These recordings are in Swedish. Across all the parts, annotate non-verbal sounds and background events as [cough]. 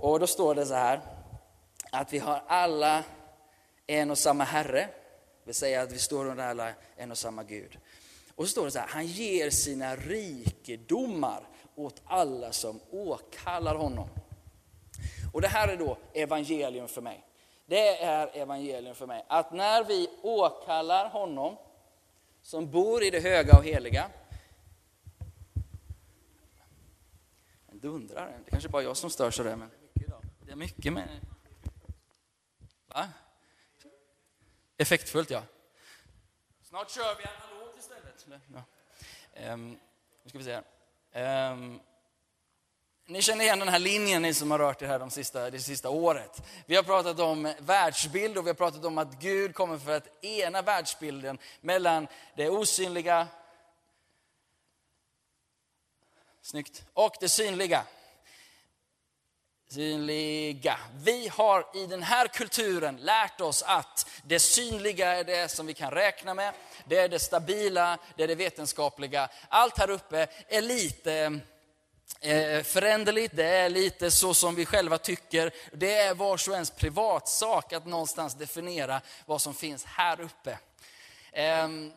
Och då står det så här, att vi har alla en och samma Herre, det vill säga att vi står under alla en och samma Gud. Och så står det så här, han ger sina rikedomar åt alla som åkallar honom. Och det här är då evangelium för mig. Det är evangelium för mig. Att när vi åkallar honom, som bor i det höga och heliga. Dundrar dundrare, det kanske bara jag som stör sig där, men det är mycket mer. Va? Effektfullt ja. Snart kör vi analogt istället. Ja. Um, nu ska vi se här. Um, ni känner igen den här linjen, ni som har rört er här de sista, det sista året. Vi har pratat om världsbild och vi har pratat om att Gud kommer för att ena världsbilden mellan det osynliga, snyggt, och det synliga. Synliga. Vi har i den här kulturen lärt oss att det synliga är det som vi kan räkna med, det är det stabila, det är det vetenskapliga. Allt här uppe är lite Eh, föränderligt, det är lite så som vi själva tycker. Det är vars och ens privatsak att någonstans definiera vad som finns här uppe. Ehm,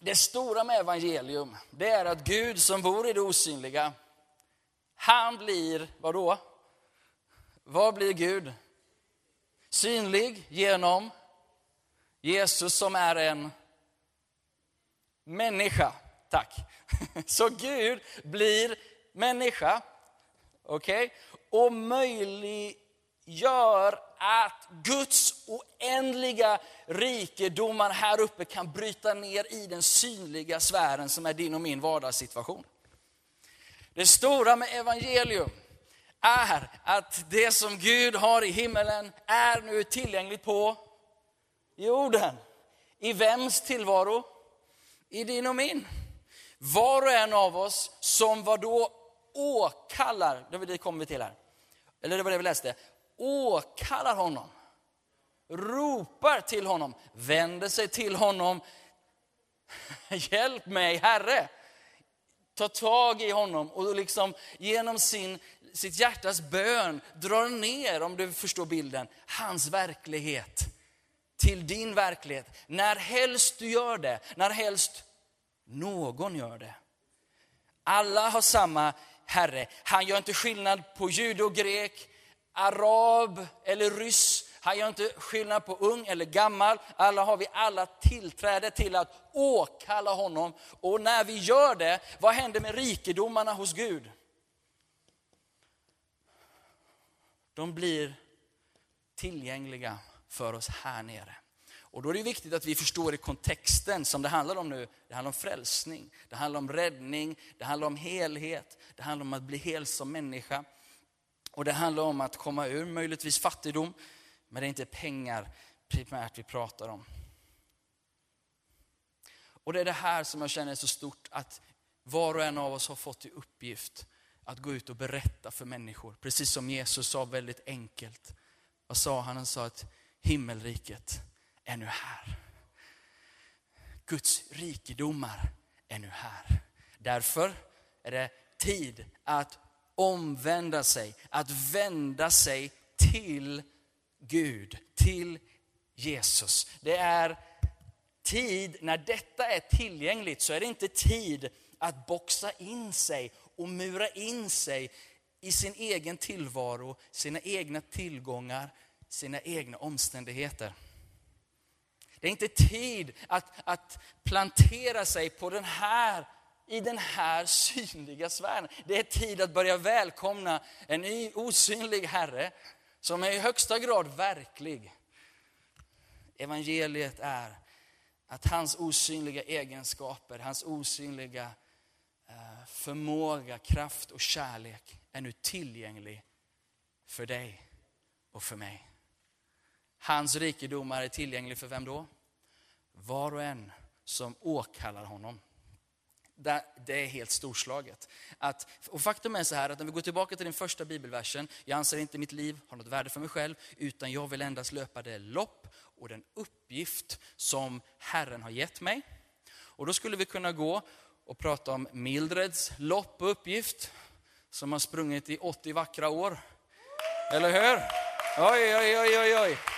det stora med evangelium, det är att Gud som bor i det osynliga, han blir, vadå? Vad blir Gud? Synlig genom Jesus som är en människa. Tack. [laughs] Så Gud blir människa, okej, okay, och möjliggör att Guds oändliga rikedomar här uppe kan bryta ner i den synliga sfären som är din och min vardagssituation. Det stora med evangelium är att det som Gud har i himmelen är nu tillgängligt på jorden. I vems tillvaro? I din och min. Var och en av oss som var då åkallar, det kommer vi till här, eller det var det vi läste, åkallar honom, ropar till honom, vänder sig till honom, [laughs] hjälp mig Herre. Ta tag i honom och liksom genom sin, sitt hjärtas bön drar ner, om du förstår bilden, hans verklighet till din verklighet. När helst du gör det, när helst någon gör det. Alla har samma Herre. Han gör inte skillnad på jude och grek, arab eller ryss. Han gör inte skillnad på ung eller gammal. Alla har vi alla tillträde till att åkalla honom. Och när vi gör det, vad händer med rikedomarna hos Gud? De blir tillgängliga för oss här nere. Och då är det viktigt att vi förstår i kontexten som det handlar om nu. Det handlar om frälsning, det handlar om räddning, det handlar om helhet, det handlar om att bli hel som människa. Och det handlar om att komma ur möjligtvis fattigdom, men det är inte pengar primärt vi pratar om. Och det är det här som jag känner är så stort, att var och en av oss har fått i uppgift att gå ut och berätta för människor. Precis som Jesus sa väldigt enkelt. Vad sa han? Han sa att himmelriket är nu här. Guds rikedomar är nu här. Därför är det tid att omvända sig, att vända sig till Gud, till Jesus. Det är tid, när detta är tillgängligt så är det inte tid att boxa in sig och mura in sig i sin egen tillvaro, sina egna tillgångar, sina egna omständigheter. Det är inte tid att, att plantera sig på den här, i den här synliga sfären. Det är tid att börja välkomna en ny osynlig Herre som är i högsta grad verklig. Evangeliet är att hans osynliga egenskaper, hans osynliga förmåga, kraft och kärlek är nu tillgänglig för dig och för mig. Hans rikedomar är tillgänglig för vem då? Var och en som åkallar honom. Det är helt storslaget. Att, och faktum är så här att när vi går tillbaka till den första bibelversen, jag anser inte mitt liv har något värde för mig själv, utan jag vill endast löpa det lopp och den uppgift som Herren har gett mig. Och då skulle vi kunna gå och prata om Mildreds lopp och uppgift, som har sprungit i 80 vackra år. Eller hur? Oj, oj, oj, oj, oj. [laughs]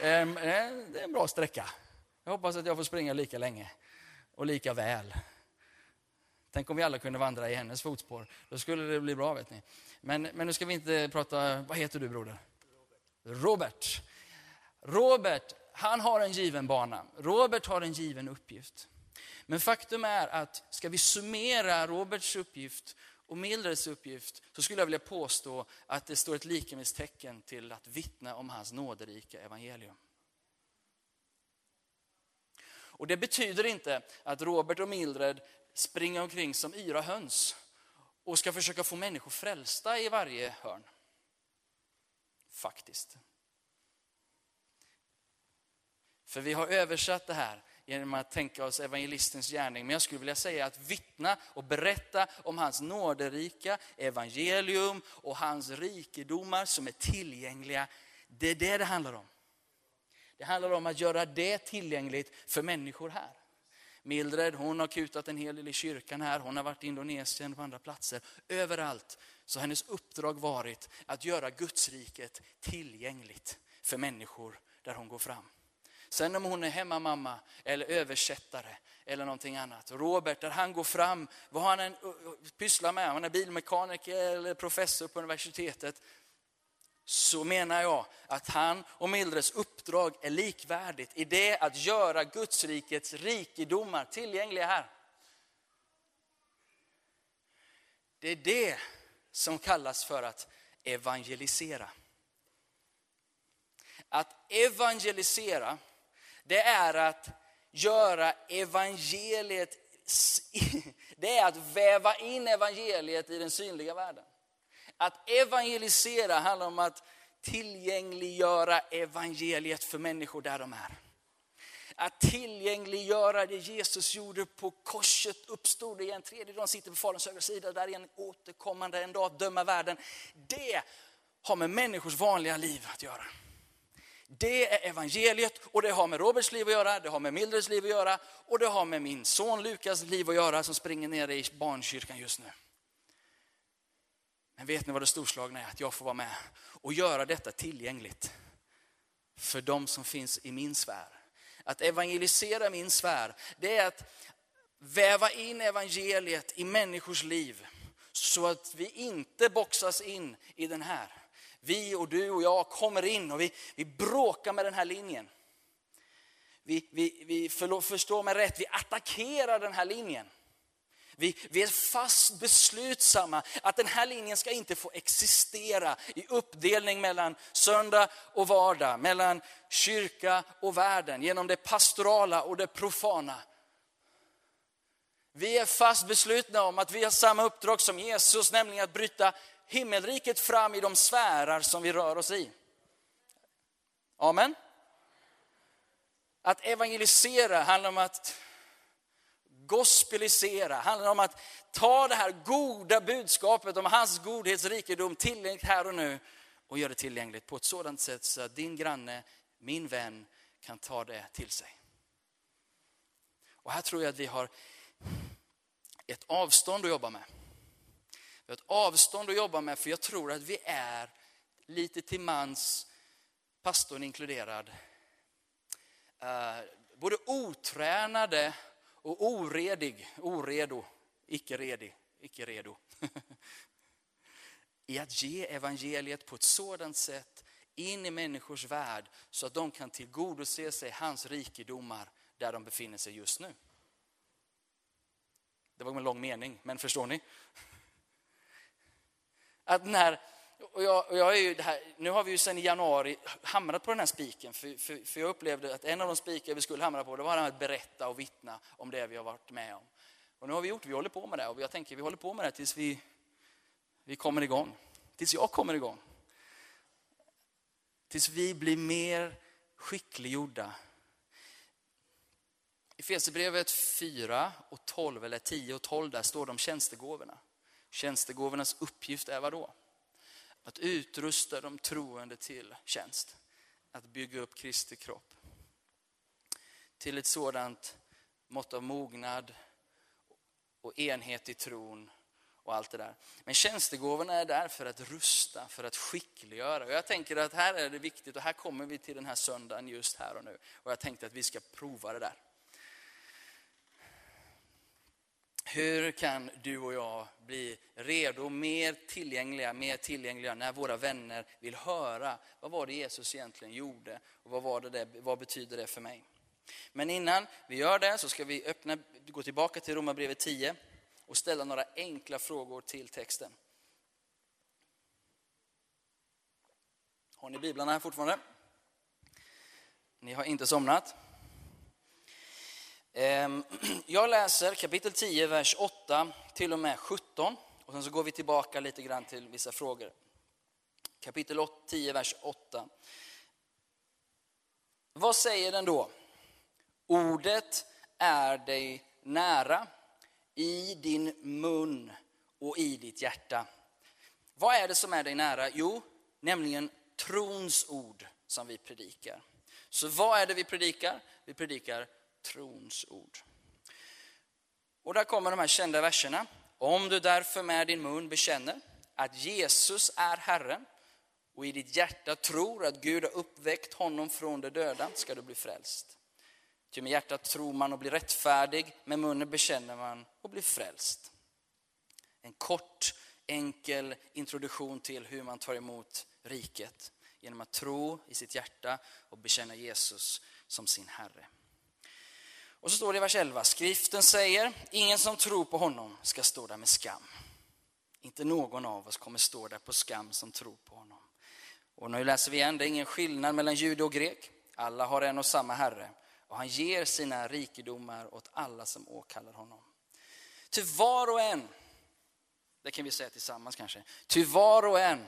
Eh, det är en bra sträcka. Jag hoppas att jag får springa lika länge och lika väl. Tänk om vi alla kunde vandra i hennes fotspår. Då skulle det bli bra, vet ni. Men, men nu ska vi inte prata... Vad heter du, broder? Robert. Robert, han har en given bana. Robert har en given uppgift. Men faktum är att ska vi summera Roberts uppgift och Mildreds uppgift så skulle jag vilja påstå att det står ett likhetstecken till att vittna om hans nåderika evangelium. Och Det betyder inte att Robert och Mildred springer omkring som yra höns och ska försöka få människor frälsta i varje hörn. Faktiskt. För vi har översatt det här genom att tänka oss evangelistens gärning. Men jag skulle vilja säga att vittna och berätta om hans nåderika evangelium och hans rikedomar som är tillgängliga. Det är det det handlar om. Det handlar om att göra det tillgängligt för människor här. Mildred hon har kutat en hel del i kyrkan här, hon har varit i Indonesien och på andra platser. Överallt så har hennes uppdrag varit att göra Gudsriket tillgängligt för människor där hon går fram. Sen om hon är hemmamamma eller översättare eller någonting annat. Robert, där han går fram, vad han än pysslar med, han är bilmekaniker eller professor på universitetet, så menar jag att han och Mildreds uppdrag är likvärdigt i det att göra Gudsrikets rikedomar tillgängliga här. Det är det som kallas för att evangelisera. Att evangelisera det är att göra evangeliet, [laughs] det är att väva in evangeliet i den synliga världen. Att evangelisera handlar om att tillgängliggöra evangeliet för människor där de är. Att tillgängliggöra det Jesus gjorde på korset, uppstod igen, tredje dagen sitter på Faderns högra sida, där igen återkommande en dag att döma världen. Det har med människors vanliga liv att göra. Det är evangeliet och det har med Roberts liv att göra, det har med Mildreds liv att göra och det har med min son Lukas liv att göra som springer ner i barnkyrkan just nu. Men vet ni vad det storslagna är? Att jag får vara med och göra detta tillgängligt för de som finns i min sfär. Att evangelisera min sfär, det är att väva in evangeliet i människors liv så att vi inte boxas in i den här vi och du och jag kommer in och vi, vi bråkar med den här linjen. Vi, vi, vi förstår mig rätt, vi attackerar den här linjen. Vi, vi, är fast beslutsamma att den här linjen ska inte få existera i uppdelning mellan söndag och vardag, mellan kyrka och världen, genom det pastorala och det profana. Vi är fast beslutna om att vi har samma uppdrag som Jesus, nämligen att bryta himmelriket fram i de sfärer som vi rör oss i. Amen. Att evangelisera handlar om att gospelisera, handlar om att ta det här goda budskapet om hans godhetsrikedom tillgängligt här och nu och göra det tillgängligt på ett sådant sätt så att din granne, min vän kan ta det till sig. Och här tror jag att vi har ett avstånd att jobba med. Vi har ett avstånd att jobba med för jag tror att vi är lite till mans, pastorn inkluderad, eh, både otränade och oredig, oredo, icke redig, icke redo. [laughs] I att ge evangeliet på ett sådant sätt in i människors värld så att de kan tillgodose sig hans rikedomar där de befinner sig just nu. Det var en lång mening, men förstår ni? Att när, och jag, och jag är ju här, nu har vi ju sedan i januari hamrat på den här spiken, för, för, för, jag upplevde att en av de spikar vi skulle hamra på, det var att berätta och vittna om det vi har varit med om. Och nu har vi gjort, vi håller på med det och jag tänker vi håller på med det tills vi, vi kommer igång. Tills jag kommer igång. Tills vi blir mer skickliggjorda. I Fesebrevet 4 och 12, eller 10 och 12, där står det om tjänstegåvorna. Tjänstegåvornas uppgift är vad då? Att utrusta de troende till tjänst. Att bygga upp Kristi kropp. Till ett sådant mått av mognad och enhet i tron och allt det där. Men tjänstegåvorna är där för att rusta, för att skickliggöra. Och jag tänker att här är det viktigt och här kommer vi till den här söndagen just här och nu. Och jag tänkte att vi ska prova det där. Hur kan du och jag bli redo, mer tillgängliga, mer tillgängliga när våra vänner vill höra vad var det Jesus egentligen gjorde och vad, var det där, vad betyder det för mig? Men innan vi gör det så ska vi öppna, gå tillbaka till Romarbrevet 10 och ställa några enkla frågor till texten. Har ni biblarna här fortfarande? Ni har inte somnat? Ehm, [clears throat] jag läser kapitel 10, vers 8 till och med 17. Och sen så går vi tillbaka lite grann till vissa frågor. Kapitel 10, vers 8. Vad säger den då? Ordet är dig nära, i din mun och i ditt hjärta. Vad är det som är dig nära? Jo, nämligen trons ord som vi predikar. Så vad är det vi predikar? Vi predikar trons ord. Och där kommer de här kända verserna. Om du därför med din mun bekänner att Jesus är Herren och i ditt hjärta tror att Gud har uppväckt honom från de döda ska du bli frälst. Ty med hjärtat tror man och blir rättfärdig, med munnen bekänner man och blir frälst. En kort, enkel introduktion till hur man tar emot riket genom att tro i sitt hjärta och bekänna Jesus som sin Herre. Och så står det i vers 11, skriften säger, ingen som tror på honom ska stå där med skam. Inte någon av oss kommer stå där på skam som tror på honom. Och nu läser vi igen, det är ingen skillnad mellan jude och grek. Alla har en och samma Herre och han ger sina rikedomar åt alla som åkallar honom. Till var och en, det kan vi säga tillsammans kanske, till var och en,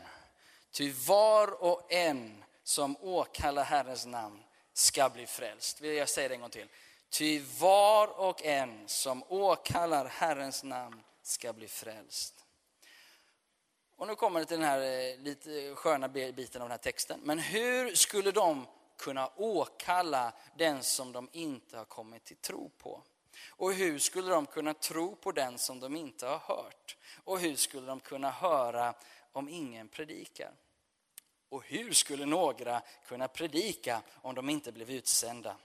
till var och en som åkallar Herrens namn ska bli frälst. Jag säger det en gång till? Ty var och en som åkallar Herrens namn ska bli frälst. Och nu kommer det till den här eh, lite sköna biten av den här texten. Men hur skulle de kunna åkalla den som de inte har kommit till tro på? Och hur skulle de kunna tro på den som de inte har hört? Och hur skulle de kunna höra om ingen predikar? Och hur skulle några kunna predika om de inte blev utsända?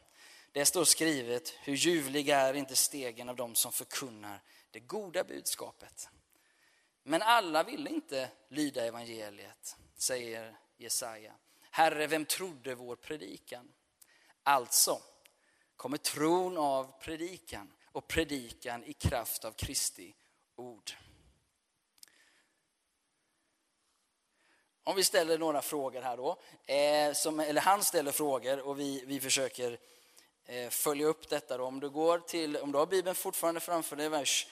Det står skrivet, hur ljuvliga är inte stegen av dem som förkunnar det goda budskapet. Men alla ville inte lyda evangeliet, säger Jesaja. Herre, vem trodde vår predikan? Alltså kommer tron av predikan och predikan i kraft av Kristi ord. Om vi ställer några frågor här då, eh, som, eller han ställer frågor och vi, vi försöker Eh, följa upp detta. Då. Om, du går till, om du har Bibeln fortfarande framför dig, vers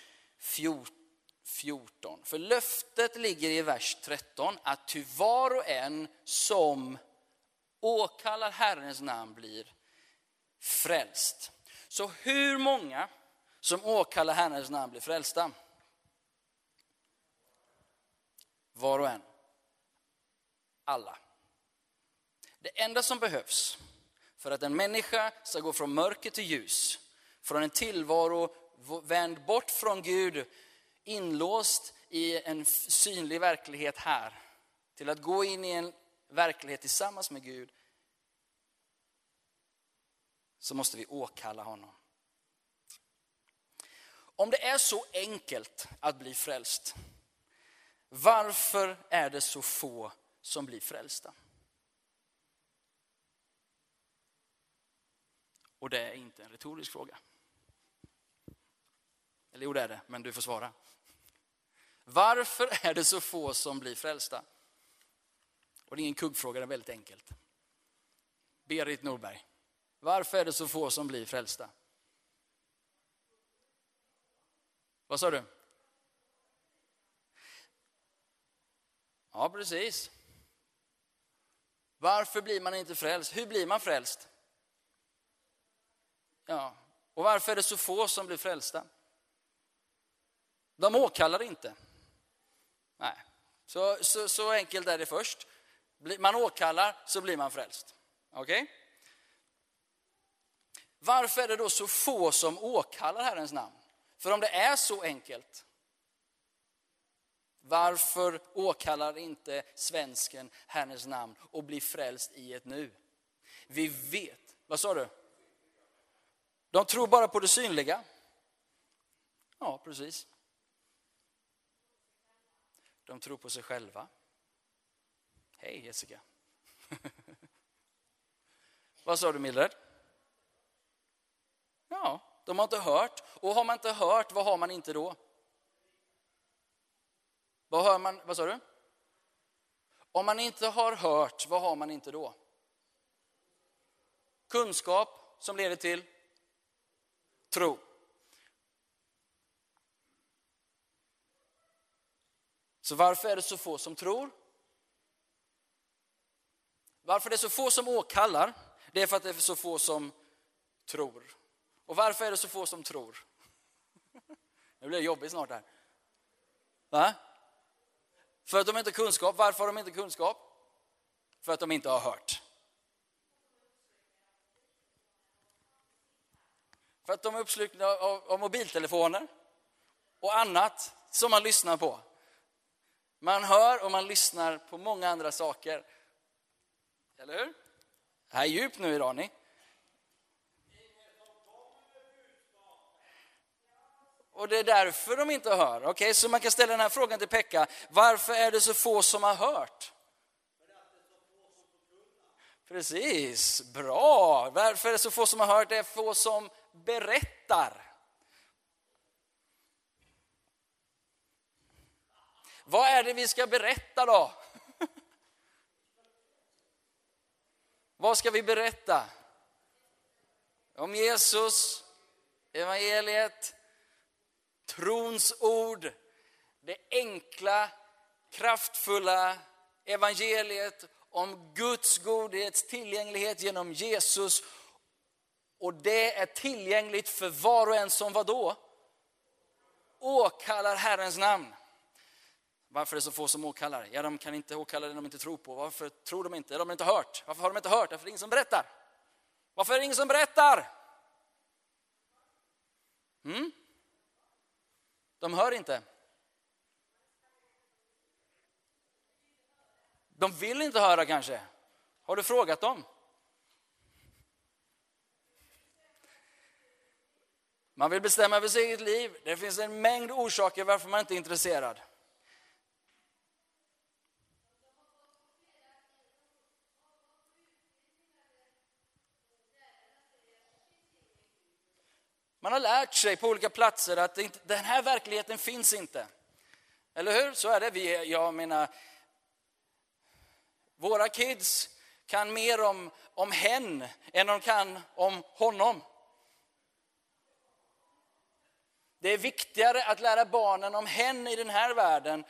14. För löftet ligger i vers 13, att ty var och en som åkallar Herrens namn blir frälst. Så hur många som åkallar Herrens namn blir frälsta? Var och en. Alla. Det enda som behövs för att en människa ska gå från mörker till ljus, från en tillvaro vänd bort från Gud, inlåst i en synlig verklighet här, till att gå in i en verklighet tillsammans med Gud, så måste vi åkalla honom. Om det är så enkelt att bli frälst, varför är det så få som blir frälsta? Och det är inte en retorisk fråga. Eller jo, det är det, men du får svara. Varför är det så få som blir frälsta? Och det är ingen kuggfråga, det är väldigt enkelt. Berit Norberg, varför är det så få som blir frälsta? Vad sa du? Ja, precis. Varför blir man inte frälst? Hur blir man frälst? Ja. Och varför är det så få som blir frälsta? De åkallar inte. Nej, så, så, så enkelt är det först. Man åkallar så blir man frälst. Okej? Okay? Varför är det då så få som åkallar Herrens namn? För om det är så enkelt, Varför åkallar inte svensken Herrens namn och blir frälst i ett nu? Vi vet, vad sa du? De tror bara på det synliga. Ja, precis. De tror på sig själva. Hej Jessica. [laughs] Vad sa du Mildred? Ja, de har inte hört. Och har man inte hört, vad har man inte då? Vad hör man? Vad sa du? Om man inte har hört, vad har man inte då? Kunskap som leder till tro. Så varför är det så få som tror? Varför det är så få som åkallar? Det är för att det är så få som tror. Och varför är det så få som tror? [laughs] Nu blir det jobbigt snart här. Va? För att de inte har kunskap. Varför har de inte kunskap? För att de inte har hört. För att de är uppslukna av, av mobiltelefoner och annat som man lyssnar på. Man hör och man lyssnar på många andra saker. Eller hur? Det här är djupt nu idag ni. Och det är därför de inte hör. Okej, okay, så man kan ställa den här frågan till Pekka. Varför är det så få som har hört? Precis, bra. Varför är det så få som har hört? Det är få som berättar. Vad är det vi ska berätta då? [laughs] Vad ska vi berätta? Om Jesus, evangeliet, trons ord, det enkla, kraftfulla evangeliet om Guds godhets tillgänglighet genom Jesus. Och det är tillgängligt för var och en som vadå? Åkallar Herrens namn. Varför är det så få som åkallar? Ja, de kan inte åkalla det de inte tror på. Varför tror de inte? De har inte hört. Varför har de inte hört? Varför är det ingen som berättar. Varför är det ingen som berättar? Mm? De hör inte. De vill inte höra kanske. Har du frågat dem? Man vill bestämma över sitt eget liv. Det finns en mängd orsaker varför man inte är intresserad. Man har lärt sig på olika platser att inte, den här verkligheten finns inte. Eller hur? Så är det. Vi, jag menar, våra kids kan mer om, om hen än de kan om honom. Det är viktigare att lära barnen om hen i den här världen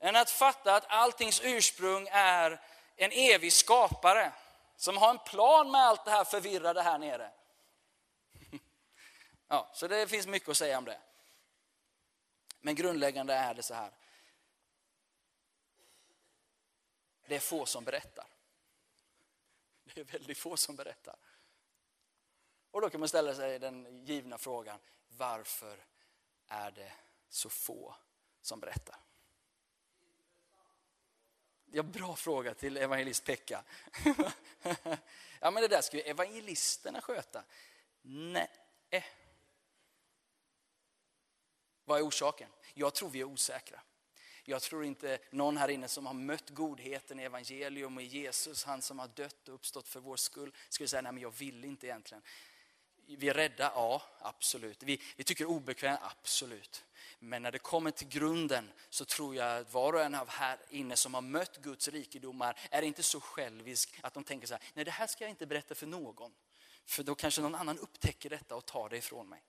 än att fatta att alltings ursprung är en evig skapare som har en plan med allt det här förvirrade här nere. [laughs] Ja, så det finns mycket att säga om det. Men grundläggande är det så här. Det är få som berättar. Det är väldigt få som berättar. Och då kan man ställa sig den givna frågan, varför är det så få som berättar? Ja, bra fråga till evangelist Pekka. [laughs] ja, men det där ska ju evangelisterna sköta. Nej. Vad är orsaken? Jag tror vi är osäkra. Jag tror inte någon här inne som har mött godheten i evangelium och i Jesus, han som har dött och uppstått för vår skull, skulle säga nej men jag vill inte egentligen. Vi är rädda, ja absolut. Vi, vi tycker obekvämt, absolut. Men när det kommer till grunden så tror jag att var och en av här inne som har mött Guds rikedomar är inte så självisk att de tänker så här, nej det här ska jag inte berätta för någon. För då kanske någon annan upptäcker detta och tar det ifrån mig.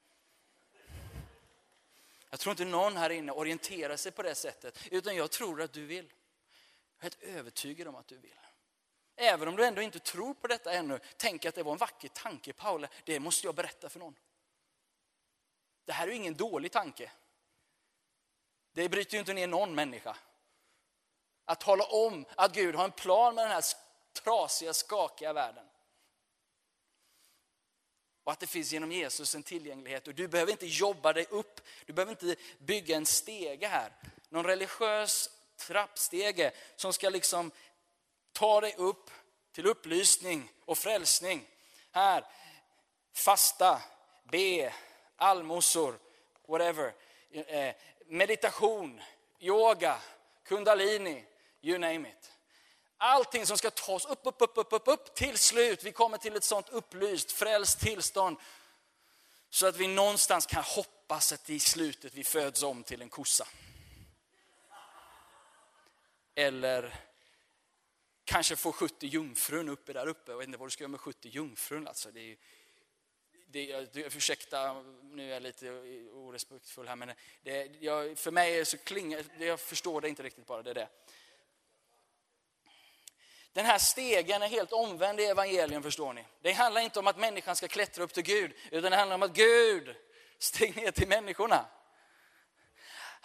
Jag tror inte någon här inne orienterar sig på det sättet, utan jag tror att du vill. Jag är helt övertygad om att du vill. Även om du ändå inte tror på detta ännu, tänk att det var en vacker tanke Paula, det måste jag berätta för någon. Det här är ju ingen dålig tanke. Det bryter ju inte ner någon människa. Att tala om att Gud har en plan med den här trasiga, skakiga världen. Och att det finns genom Jesus en tillgänglighet. Och du behöver inte jobba dig upp, du behöver inte bygga en stege här. någon religiös trappstege som ska liksom ta dig upp till upplysning och frälsning. Här, fasta, be, allmosor, whatever. Eh, meditation, yoga, kundalini, you name it. Allting som ska tas upp, upp, upp, upp, upp, upp till slut. Vi kommer till ett sånt upplyst, frälst tillstånd. Så att vi någonstans kan hoppas att i slutet vi föds om till en kossa. Eller kanske få 70 jungfrun uppe där uppe. Jag vet inte vad du ska göra med 70 jungfrun. Alltså. Det är, det, jag, ursäkta, nu är jag lite orespektfull här, men det, jag, för mig är så klingar, jag förstår det inte riktigt bara, det är det. Den här stegen är helt omvänd i evangelium förstår ni. Det handlar inte om att människan ska klättra upp till Gud, utan det handlar om att Gud steg ner till människorna.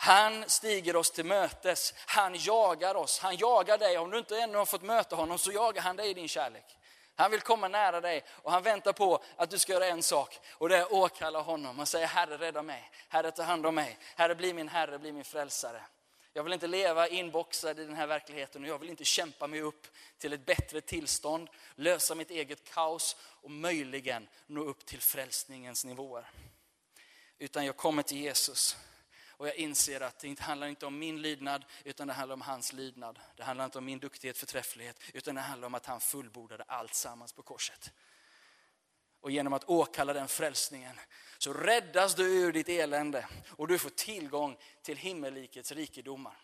Han stiger oss till mötes, han jagar oss, han jagar dig. Om du inte ännu har fått möta honom så jagar han dig i din kärlek. Han vill komma nära dig och han väntar på att du ska göra en sak och det är att åkalla honom och säga Herre rädda mig, Herre ta hand om mig, Herre bli min Herre, bli min frälsare. Jag vill inte leva inboxad i den här verkligheten och jag vill inte kämpa mig upp till ett bättre tillstånd, lösa mitt eget kaos och möjligen nå upp till frälsningens nivåer. Utan jag kommer till Jesus och jag inser att det inte handlar inte om min lydnad, utan det handlar om hans lydnad. Det handlar inte om min duktighet, förträfflighet, utan det handlar om att han fullbordade allt sammans på korset. Och genom att åkalla den frälsningen så räddas du ur ditt elände och du får tillgång till himmelrikets rikedomar.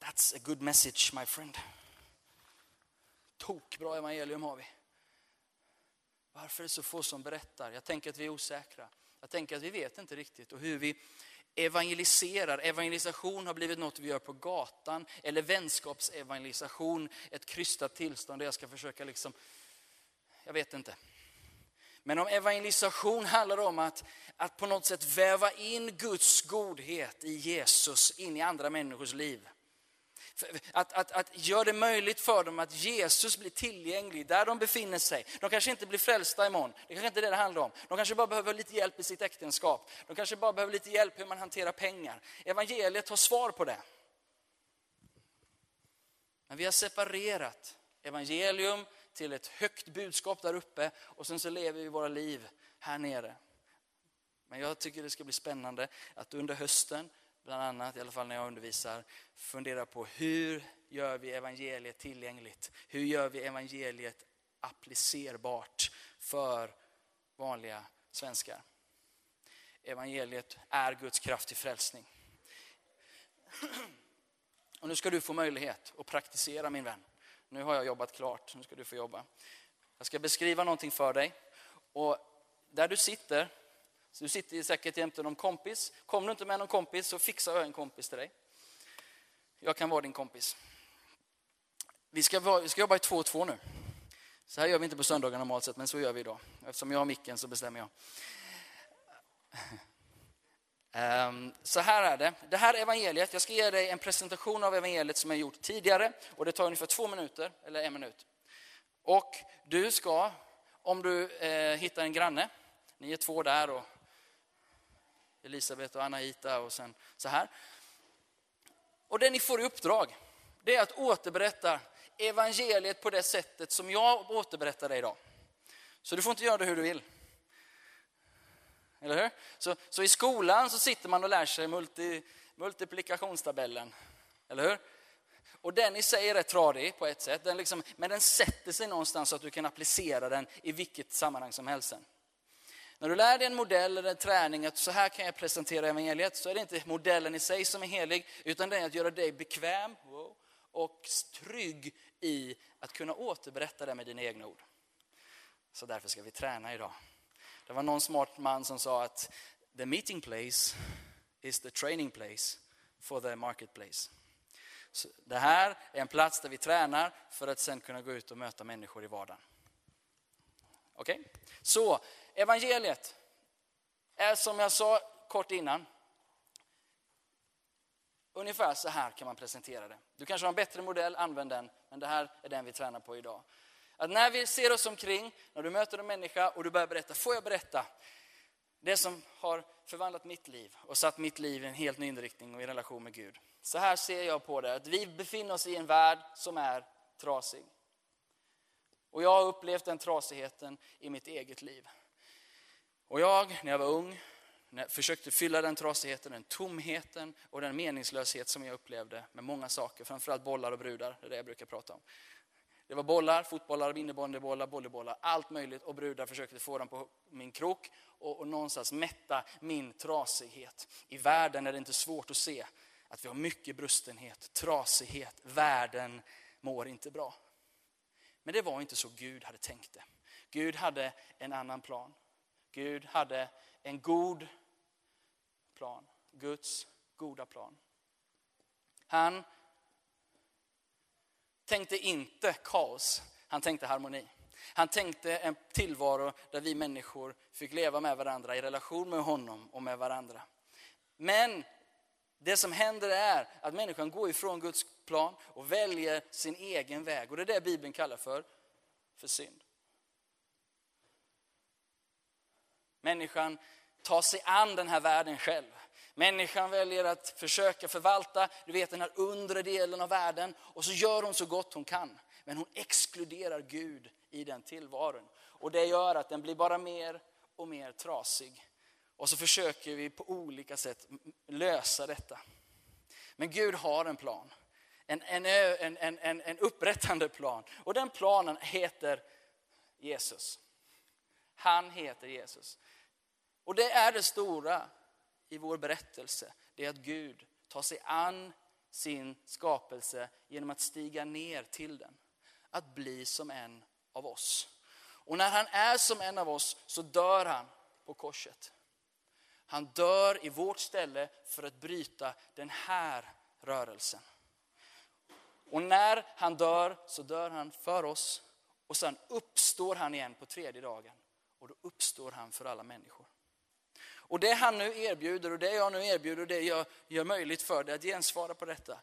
That's a good message my friend. Tokbra evangelium har vi. Varför är det så få som berättar? Jag tänker att vi är osäkra. Jag tänker att vi vet inte riktigt och hur vi evangeliserar. Evangelisation har blivit något vi gör på gatan eller vänskapsevangelisation, ett krystat tillstånd där jag ska försöka liksom, jag vet inte. Men om evangelisation handlar om att, att på något sätt väva in Guds godhet i Jesus in i andra människors liv. Att, att, att göra det möjligt för dem att Jesus blir tillgänglig där de befinner sig. De kanske inte blir frälsta imorgon, det kanske inte är det det handlar om. De kanske bara behöver lite hjälp i sitt äktenskap. De kanske bara behöver lite hjälp hur man hanterar pengar. Evangeliet har svar på det. Men vi har separerat evangelium till ett högt budskap där uppe och sen så lever vi våra liv här nere. Men jag tycker det ska bli spännande att under hösten bland annat, i alla fall när jag undervisar, fundera på hur gör vi evangeliet tillgängligt? Hur gör vi evangeliet applicerbart för vanliga svenskar? Evangeliet är Guds kraft till frälsning. Och nu ska du få möjlighet att praktisera min vän. Nu har jag jobbat klart, nu ska du få jobba. Jag ska beskriva någonting för dig. Och där du sitter så du sitter säkert jämte någon kompis. Kommer du inte med någon kompis så fixar jag en kompis till dig. Jag kan vara din kompis. Vi ska, vara, vi ska jobba i två och två nu. Så här gör vi inte på söndagar normalt sett, men så gör vi idag. Eftersom jag har micken så bestämmer jag. Ehm, så här är det. Det här evangeliet, jag ska ge dig en presentation av evangeliet som jag gjort tidigare. Och det tar ungefär två minuter, eller en minut. Och du ska, om du eh, hittar en granne, ni är två där och Elisabet och Anahita och sen så här. Och det ni får i uppdrag, det är att återberätta evangeliet på det sättet som jag återberättar det idag. Så du får inte göra det hur du vill. Eller hur? Så, så i skolan så sitter man och lär sig multi, multiplikationstabellen. Eller hur? Och den i sig är rätt tradig på ett sätt, den liksom, men den sätter sig någonstans så att du kan applicera den i vilket sammanhang som helst. När du lär dig en modell eller en träning att så här kan jag presentera evangeliet så är det inte modellen i sig som är helig utan det är att göra dig bekväm och trygg i att kunna återberätta det med dina egna ord. Så därför ska vi träna idag. Det var någon smart man som sa att the meeting place is the training place for the marketplace. Så det här är en plats där vi tränar för att sen kunna gå ut och möta människor i vardagen. Okej? Okay? Så evangeliet är som jag sa kort innan, ungefär så här kan man presentera det. Du kanske har en bättre modell, använd den, men det här är den vi tränar på idag. Att när vi ser oss omkring, när du möter en människa och du börjar berätta, får jag berätta? det som har förvandlat mitt liv och satt mitt liv i en helt ny inriktning och i relation med Gud. Så här ser jag på det, att vi befinner oss i en värld som är trasig. Och jag har upplevt den trasigheten i mitt eget liv. Och jag, när jag var ung, när jag försökte fylla den trasigheten, den tomheten och den meningslöshet som jag upplevde med många saker, framförallt bollar och brudar, det är det jag brukar prata om. Det var bollar, fotbollar, innebandybollar, volleybollar, allt möjligt och brudar försökte få dem på min krok och, och någonstans mätta min trasighet. I världen är det inte svårt att se att vi har mycket brustenhet, trasighet, världen mår inte bra. Men det var inte så Gud hade tänkt det. Gud hade en annan plan. Gud hade en god plan. Guds goda plan. Han tänkte inte kaos, han tänkte harmoni. Han tänkte en tillvaro där vi människor fick leva med varandra i relation med honom och med varandra. Men det som händer är att människan går ifrån Guds plan och väljer sin egen väg. Och det är det Bibeln kallar för, för synd. Människan tar sig an den här världen själv. Människan väljer att försöka förvalta du vet, den här undre delen av världen och så gör hon så gott hon kan. Men hon exkluderar Gud i den tillvaron. Och det gör att den blir bara mer och mer trasig. Och så försöker vi på olika sätt lösa detta. Men Gud har en plan. En, en, en, en, en upprättande plan. Och den planen heter Jesus. Han heter Jesus. Och det är det stora i vår berättelse. Det är att Gud tar sig an sin skapelse genom att stiga ner till den. Att bli som en av oss. Och när han är som en av oss så dör han på korset. Han dör i vårt ställe för att bryta den här rörelsen. Och när han dör så dör han för oss och sen uppstår han igen på tredje dagen. Och då uppstår han för alla människor. Och det han nu erbjuder och det jag nu erbjuder och det jag gör möjligt för dig att gensvara på detta.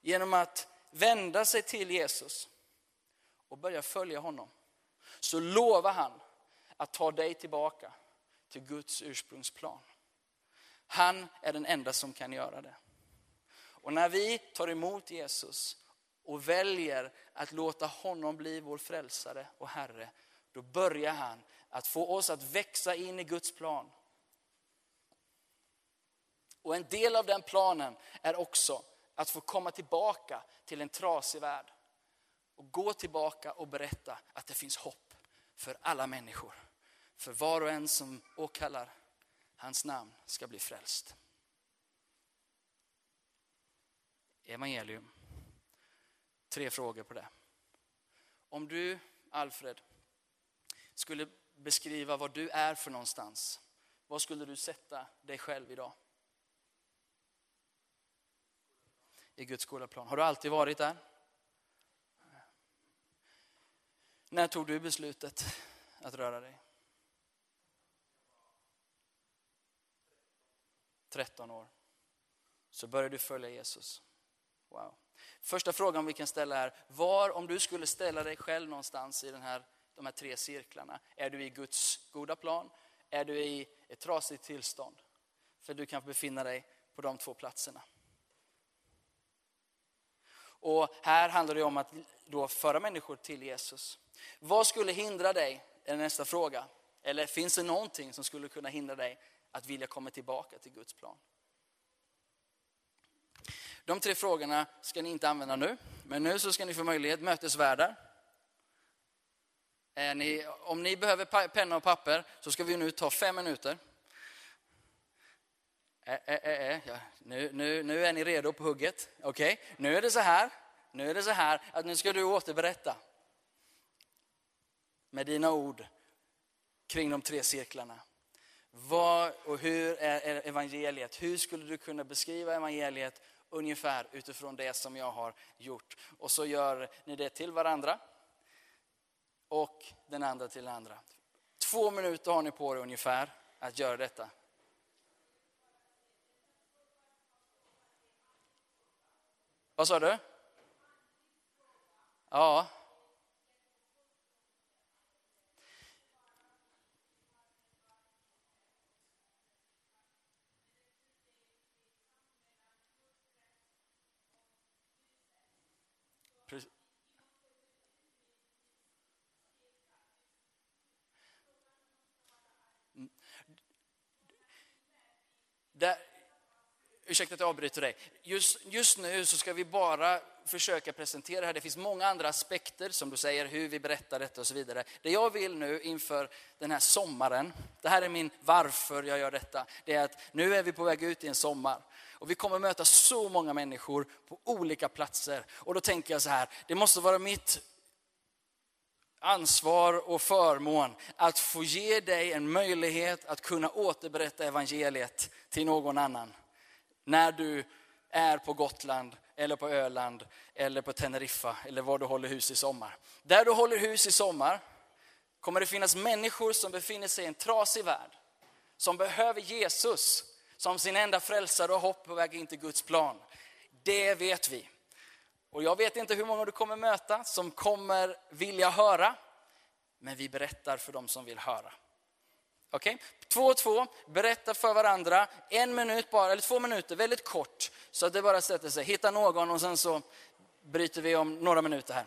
Genom att vända sig till Jesus och börja följa honom. Så lovar han att ta dig tillbaka till Guds ursprungsplan. Han är den enda som kan göra det. Och när vi tar emot Jesus och väljer att låta honom bli vår frälsare och Herre, då börjar han att få oss att växa in i Guds plan. Och en del av den planen är också att få komma tillbaka till en trasig värld. Och gå tillbaka och berätta att det finns hopp för alla människor. För var och en som åkallar hans namn ska bli frälst. Evangelium. Tre frågor på det. Om du, Alfred, skulle beskriva vad du är för någonstans, var skulle du sätta dig själv idag? I Guds goda plan. Har du alltid varit där? När tog du beslutet att röra dig? 13 år. Så började du följa Jesus. Wow. Första frågan vi kan ställa är, var om du skulle ställa dig själv någonstans i den här, de här tre cirklarna, är du i Guds goda plan? Är du i ett trasigt tillstånd? För du kan befinna dig på de två platserna. Och här handlar det om att då föra människor till Jesus. Vad skulle hindra dig, är nästa fråga. Eller finns det någonting som skulle kunna hindra dig att vilja komma tillbaka till Guds plan? De tre frågorna ska ni inte använda nu, men nu så ska ni få möjlighet, mötesvärdar. Ni, om ni behöver penna och papper så ska vi nu ta fem minuter. Ä, ä, ä, ja. nu, nu, nu är ni redo på hugget. Okej, okay. nu är det så här. Nu är det så här att nu ska du återberätta med dina ord kring de tre cirklarna. Vad och hur är evangeliet? Hur skulle du kunna beskriva evangeliet ungefär utifrån det som jag har gjort? Och så gör ni det till varandra och den andra till den andra. Två minuter har ni på er ungefär att göra detta. Vad sa du? Ja. Mm. Där, ursäkta att jag avbryter dig. Just, just nu så ska vi bara försöka presentera det här. Det finns många andra aspekter, som du säger, hur vi berättar detta och så vidare. Det jag vill nu inför den här sommaren, det här är min varför jag gör detta, det är att nu är vi på väg ut i en sommar. Och vi kommer möta så många människor på olika platser. Och då tänker jag så här, det måste vara mitt ansvar och förmån att få ge dig en möjlighet att kunna återberätta evangeliet till någon annan. När du är på Gotland, eller på Öland, eller på Teneriffa, eller var du håller hus i sommar. Där du håller hus i sommar kommer det finnas människor som befinner sig i en trasig värld, som behöver Jesus som sin enda frälsare och hopp på väg in till Guds plan. Det vet vi. Och jag vet inte hur många du kommer möta som kommer vilja höra, men vi berättar för dem som vill höra. Okej? Okay? Två och två, berätta för varandra, en minut bara, eller två minuter, väldigt kort. Så att det bara sätter sig. Hitta någon och sen så bryter vi om några minuter här.